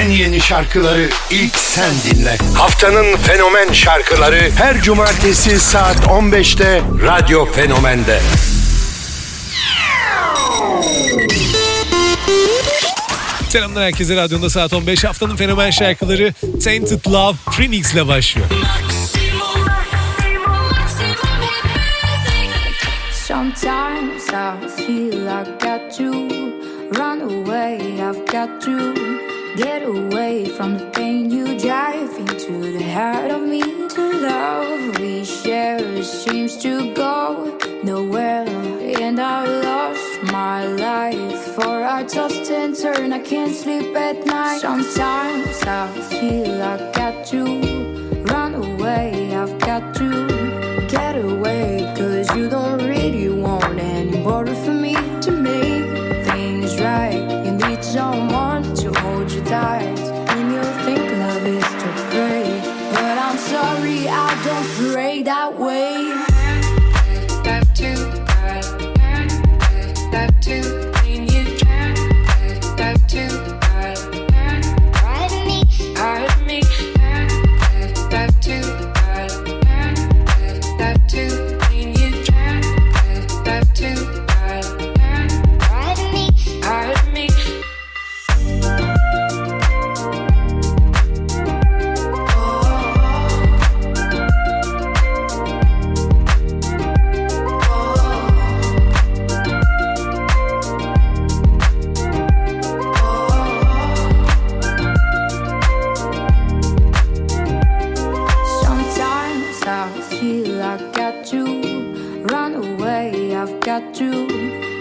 En yeni şarkıları ilk sen dinle. Haftanın fenomen şarkıları her cumartesi saat 15'te Radyo Fenomen'de. Selamlar herkese. Radyonda saat 15 haftanın fenomen şarkıları Tainted Love Phoenix ile başlıyor. Sometimes I feel I got to run away. I've got to get away from the pain you drive into the heart of me. The love we share seems to go nowhere, and I lost my life. For I tossed and turn, I can't sleep at night. Sometimes I feel I got to run away. I've got to get away, cause you don't really want any more for me to make things right. You need someone I've got to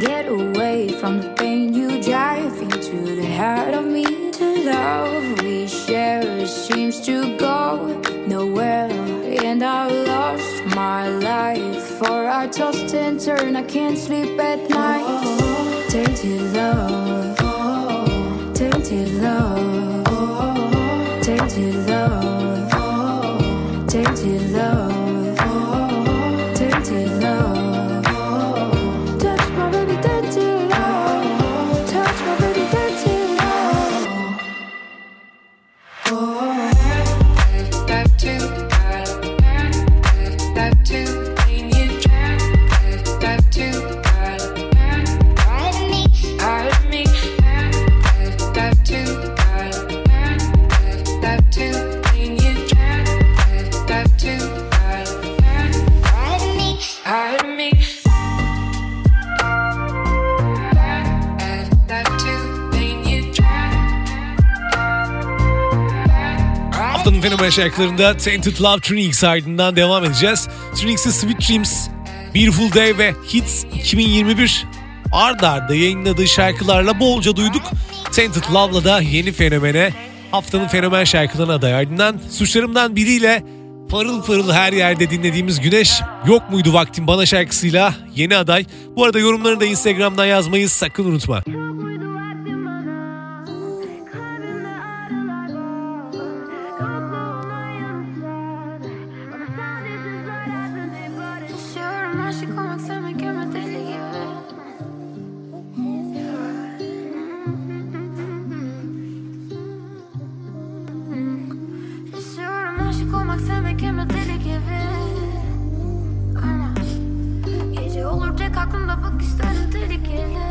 get away from the pain you drive into the heart of me. The love we share seems to go nowhere, and I've lost my life. For I tossed and turn, I can't sleep at night. Tainted love, tainted love, Şarkılarında Tainted Love Trinix ardından devam edeceğiz. Trinix'in Sweet Dreams, Beautiful Day ve Hits 2021 ard arda yayınladığı şarkılarla bolca duyduk. Tainted Love'la da yeni fenomene haftanın fenomen şarkılarına aday. Ardından suçlarımdan biriyle parıl parıl her yerde dinlediğimiz Güneş yok muydu vaktim bana şarkısıyla yeni aday. Bu arada yorumlarını da Instagram'dan yazmayı sakın unutma. Ama deli gibi. Ama gece olur tek aklımda bakışların tehlikeli.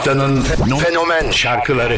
Haftanın fenomen şarkıları.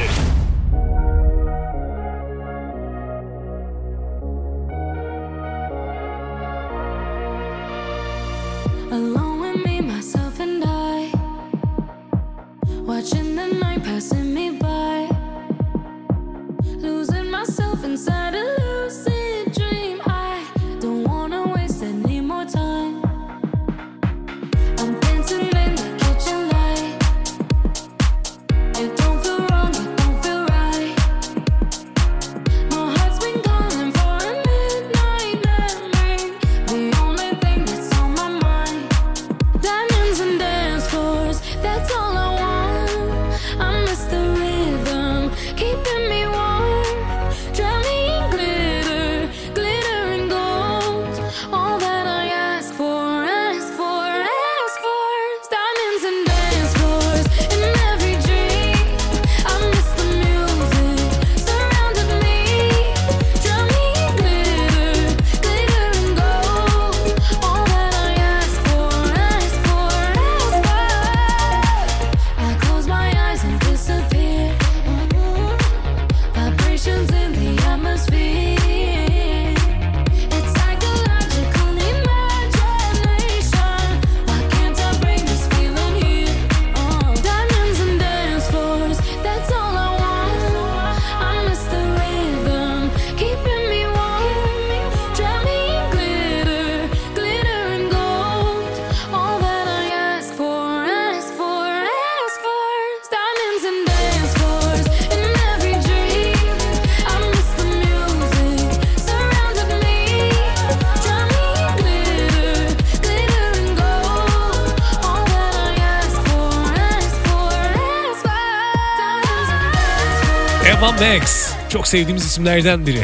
Max çok sevdiğimiz isimlerden biri.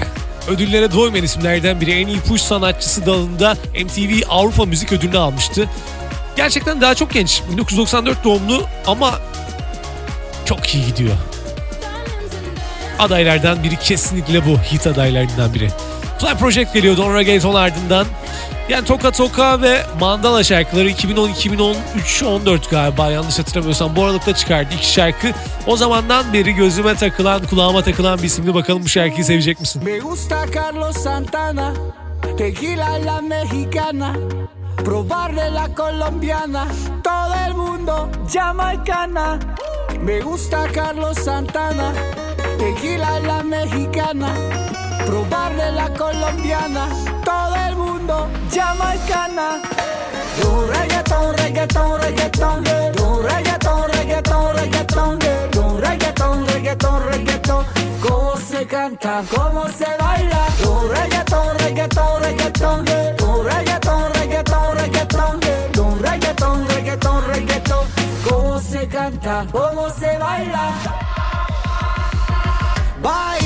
Ödüllere doymayan isimlerden biri. En iyi push sanatçısı dalında MTV Avrupa Müzik Ödülünü almıştı. Gerçekten daha çok genç. 1994 doğumlu ama çok iyi gidiyor. Adaylardan biri kesinlikle bu. Hit adaylarından biri. Fly Project geliyor Don Reggaeton ardından. Yani Toka Toka ve Mandala şarkıları 2010-2013-14 galiba yanlış hatırlamıyorsam bu aralıkta çıkardı iki şarkı. O zamandan beri gözüme takılan, kulağıma takılan bir isimli bakalım bu şarkıyı sevecek misin? Me gusta Carlos Santana, tequila la mexicana, probar la colombiana, todo el mundo jamaicana. Me gusta Carlos Santana, tequila la mexicana, robarle la colombiana. Todo el mundo llama al cana. Tu reggaetón, reggaetón, reggaetón. Tu reggaetón, reggaetón, reggaetón. Tu reggaetón, reggaetón, reggaetón. ¿Cómo se canta? ¿Cómo se baila? Tu reggaetón, reggaetón, reggaetón. Tu reggaetón, reggaetón, reggaetón. Tu reggaetón, reggaetón, reggaetón. ¿Cómo se canta? ¿Cómo se baila? Bye.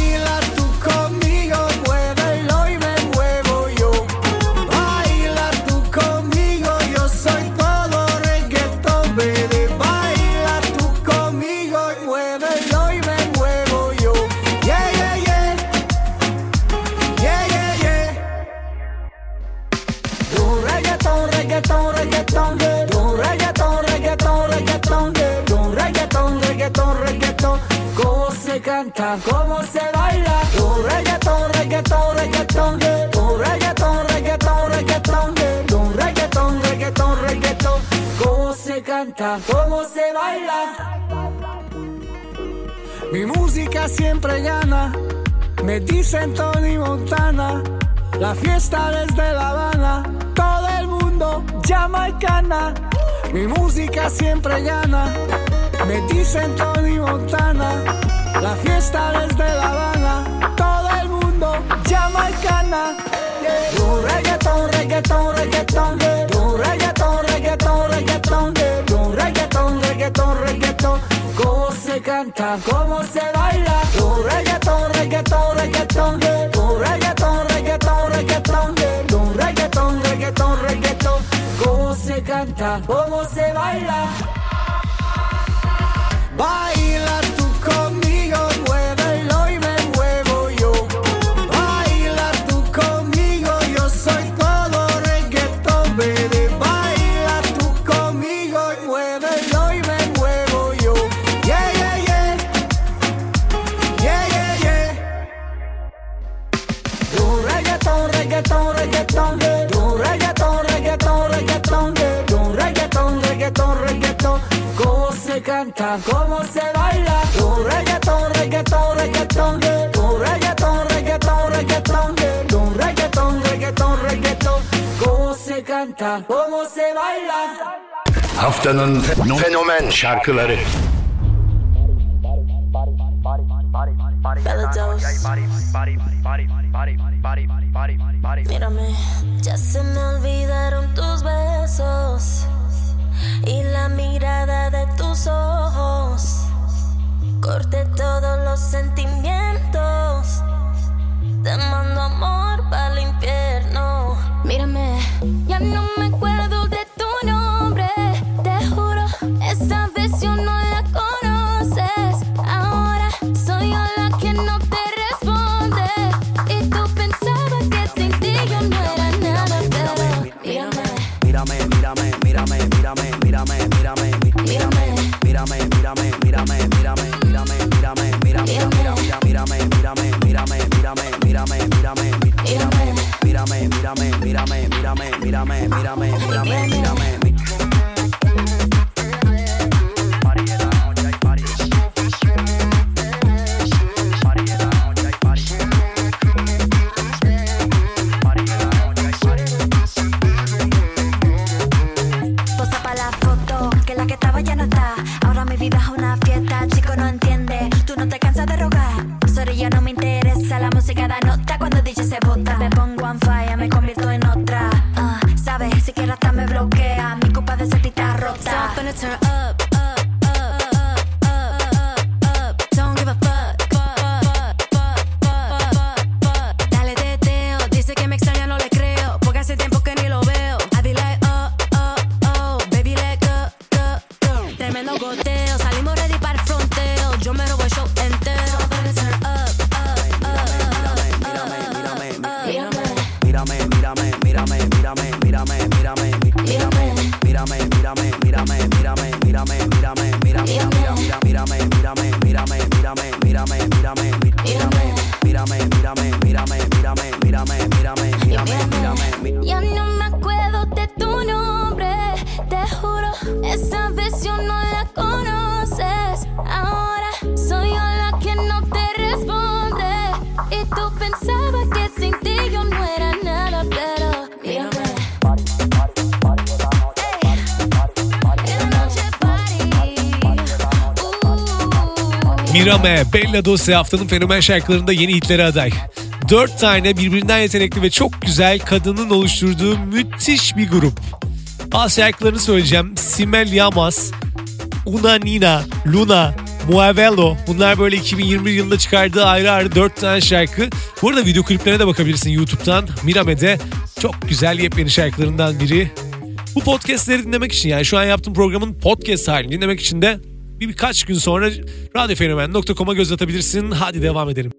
Cómo se baila. Mi música siempre gana, me dicen Tony Montana. La fiesta desde La Habana, todo el mundo jamaicana. Mi música siempre gana, me dicen Tony Montana. La fiesta desde La Habana, todo el mundo jamaicana. Yeah. encanta cómo se baila. Tu reggaetón, reggaetón, reggaetón. Tu reggaetón, reggaetón, reggaetón. Tu reggaetón, reggaetón, reggaetón. Cómo se canta, cómo se baila. Baila reggaetón. Tu reggaetón, reggaetón, reggaetón. Tu reggaetón, reggaetón, reggaetón. Cómo se canta, cómo se baila. Haftanın fenomen şarkıları. Mírame, ya se me olvidaron tus besos y la mirada de tus ojos. Corté todos los sentimientos. Te mando amor para el infierno. Mírame, ya no me acuerdo de tu nombre. Te juro, esta vez yo no la conoces. Ahora soy yo la que no te responde. Y tú pensabas que sin ti yo no era nada, pero mírame, Mírame, mírame, mírame, mírame, mírame, mírame, mírame, mírame, mírame, mírame, que estaba ya no está. Mirame, Bella Dose haftanın fenomen şarkılarında yeni hitlere aday. Dört tane birbirinden yetenekli ve çok güzel kadının oluşturduğu müthiş bir grup. Bazı şarkılarını söyleyeceğim. Simel Yamas, Una Nina, Luna, Muavello. Bunlar böyle 2021 yılında çıkardığı ayrı ayrı 4 tane şarkı. Bu arada video kliplerine de bakabilirsin YouTube'dan. Mirame'de çok güzel yepyeni şarkılarından biri. Bu podcastleri dinlemek için yani şu an yaptığım programın podcast halini dinlemek için de bir birkaç gün sonra radyofenomen.com'a göz atabilirsin. Hadi devam edelim.